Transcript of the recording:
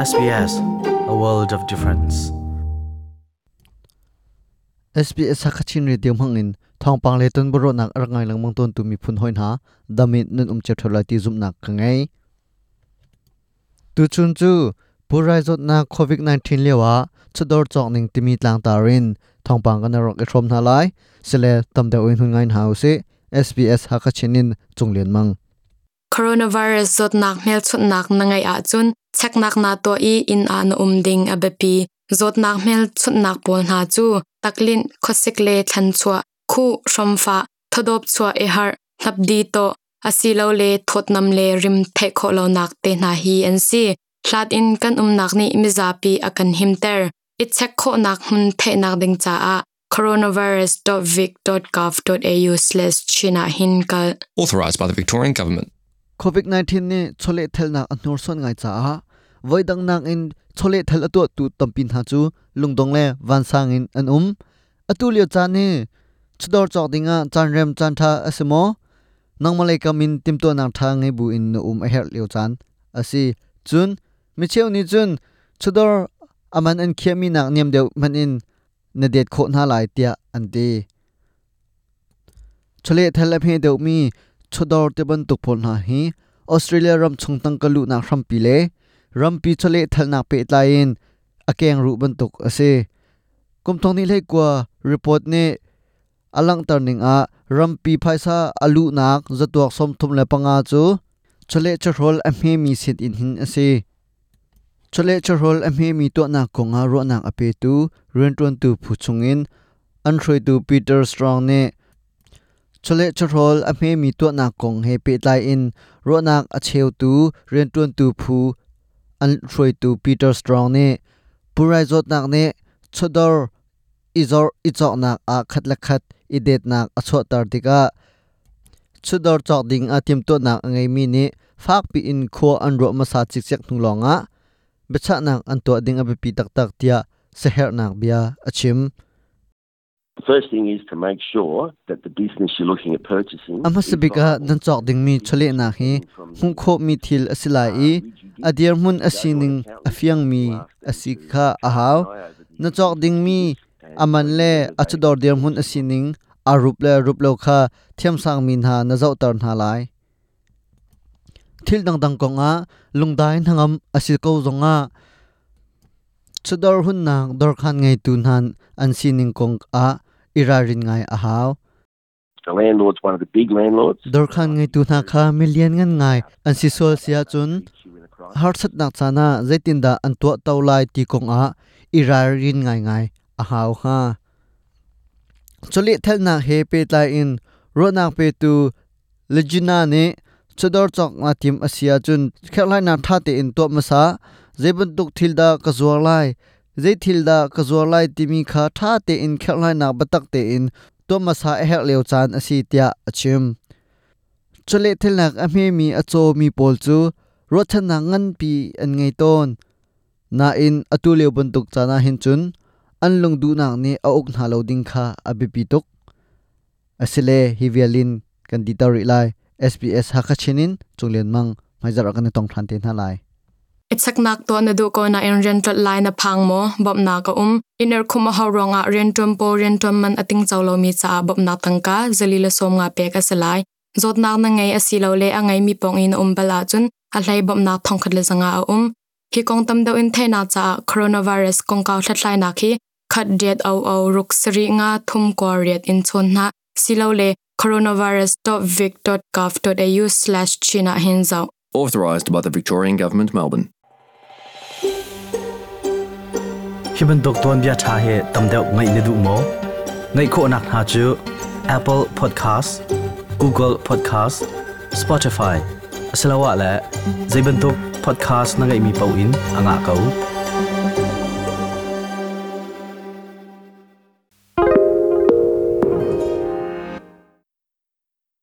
SBS a world of difference. SBS sakachin radio mangin thong pang le ton boro nak rangai lang mang ton tumi phun hoin ha damit nun um che thola ti zum nak kangai tu chun chu purai zot na covid 19 lewa chudor chok ning timi tlang tarin thong pang kan rok e throm na lai. Sele tam de oin hun ngain hause SBS hakachinin chunglen mang coronavirus zot nak mel chut nak a chun chak nak na to i in a na um ding a bepi zot nak mel chut nak pol na chu taklin khosik le than chua khu thodop chua e har hlap di to asilo le le rim the kho lo nak te na hi an si. In kan um nak ni himter it chak kho nak hun the nak ding cha a. coronavirus.vic.gov.au/china hinkal authorised by the Victorian Government. Covid 19 ni chole thel nak anur son ngai cha a voi dang nak in chole thel atu tu tampin ha chu lungdong le wan sang in an um atu lio cha ni chudor chok dinga chan rem chan tha asimo nangmalai kamin tim to nak tha ngai bu in no um a her lio chan asi chun mi cheu ni chun chudor aman an khiami nak niam deu man in na det kho na lai tia an ti chole thel a phe deu mi chodor te ban tuk phol na hi. Australia ram chung tang kalu na ram pile ram pi chole thal na pe tlain akeng ru ban tuk ase kum thong ni le kwa report ne. Alang turning a. Ram pi phaisa alu nak. Zatuak som thum le panga chu. Chole chhol a me mi sit in hin ase chole chhol a me mi to na konga ro na ape tu. Ren tu phu chungin an throi tu peter strong ne chole chorol a me mi to na kong he pe tlai in. Ro nak a cheu tu ren tuan tu phu, an throi tu peter strong ne purai zot nak ne chodor izor ichok nak a khat la khat idet nak a chho tar tika chodor chok ding a tim to nak ngai mi ni fak pi in kho an ro ma sa chik chek thung longa ah. becha nak an to ding a pi tak tak tia, seher nak bia achim ama sabika nan chok ding mi chole na hi hung kho mi thil asilai i adir mun asining afiang mi asika ahaw na chok ding mi aman le achador dir mun asining arup le rup lo kha thiam sang min ha na zau tar na lai. Thil dang dang konga lungdai hangam asil ko zonga chador hun nang dor khan ngai tun han an sining kong a irarin ngai ahaw The landlord's one of the big landlords. dor khan ngai tu na kha million ngan ngai. An si sol sia chun. Har sat nak chana zaitin da an to tau lai ti kong a irarin ngai ngai a haw ha choli thel na he pe tla in ro na pe tu legina ne chodor chok na tim asia chun. Khelai na tha te in to masa zebun tuk thil da ka zuar lai zai thil da ka zuar lai timi kha tha te in khel lai na batak te in to masa a hek leo chan asi tia achim chole thilnak a me mi acho mi pol chu ro than na ngan pi an ngei ton na in atu leo bantuk chana hin chun an lung du nak ni a ok na lo ding kha abi pi tuk asile hivialin kan ditari lai sbs hakachinin chunglen mang maijar ka ne tong thante na lai Itsak nak to na du ko na in rental line na pang mo bob na ka um. Iner kuma ha ronga ah rentum po rentum man ating chawlo mi cha bob na tangka zalila som nga pe ka salai zot na na ngai asilo le angai mi pong in um bala chun a hlai bob na thong khat le zanga a um. Hi kong tam deu in the na cha coronavirus kong ka thlatlai na khi khat diet au au ruk sri nga thum ko riat in chon na. Silo le coronavirus.vic.gov.au/china hinzau Authorised by the Victorian Government, Melbourne. Hiban dokton bia tha he tamdeu ngai ne du mo. Ngai kho nak ha chu, apple podcast, google podcast, spotify. Asalawa la zaiban tok podcast na ngai mi pau in, anga kau.